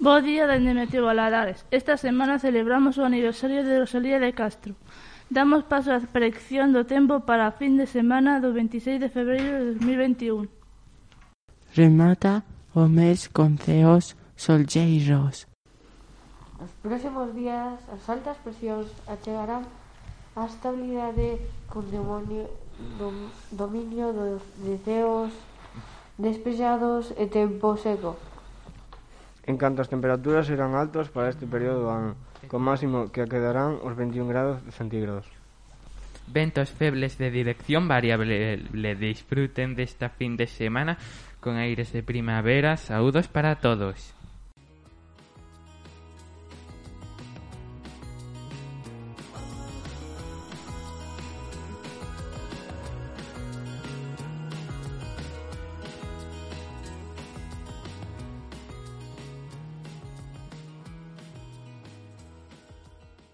Bo día dende Meteo Valadares. Esta semana celebramos o aniversario de Rosalía de Castro. Damos paso á predicción do tempo para a fin de semana do 26 de febreiro de 2021. Remata o mes con ceos solleiros. Os próximos días as altas presións achegarán a estabilidade con demonio, dom, dominio dos de ceos despejados e tempo seco En canto as temperaturas serán altas para este período do ano, con máximo que quedarán os 21 grados centígrados. Ventos febles de dirección variable le disfruten desta fin de semana con aires de primavera, saúdos para todos.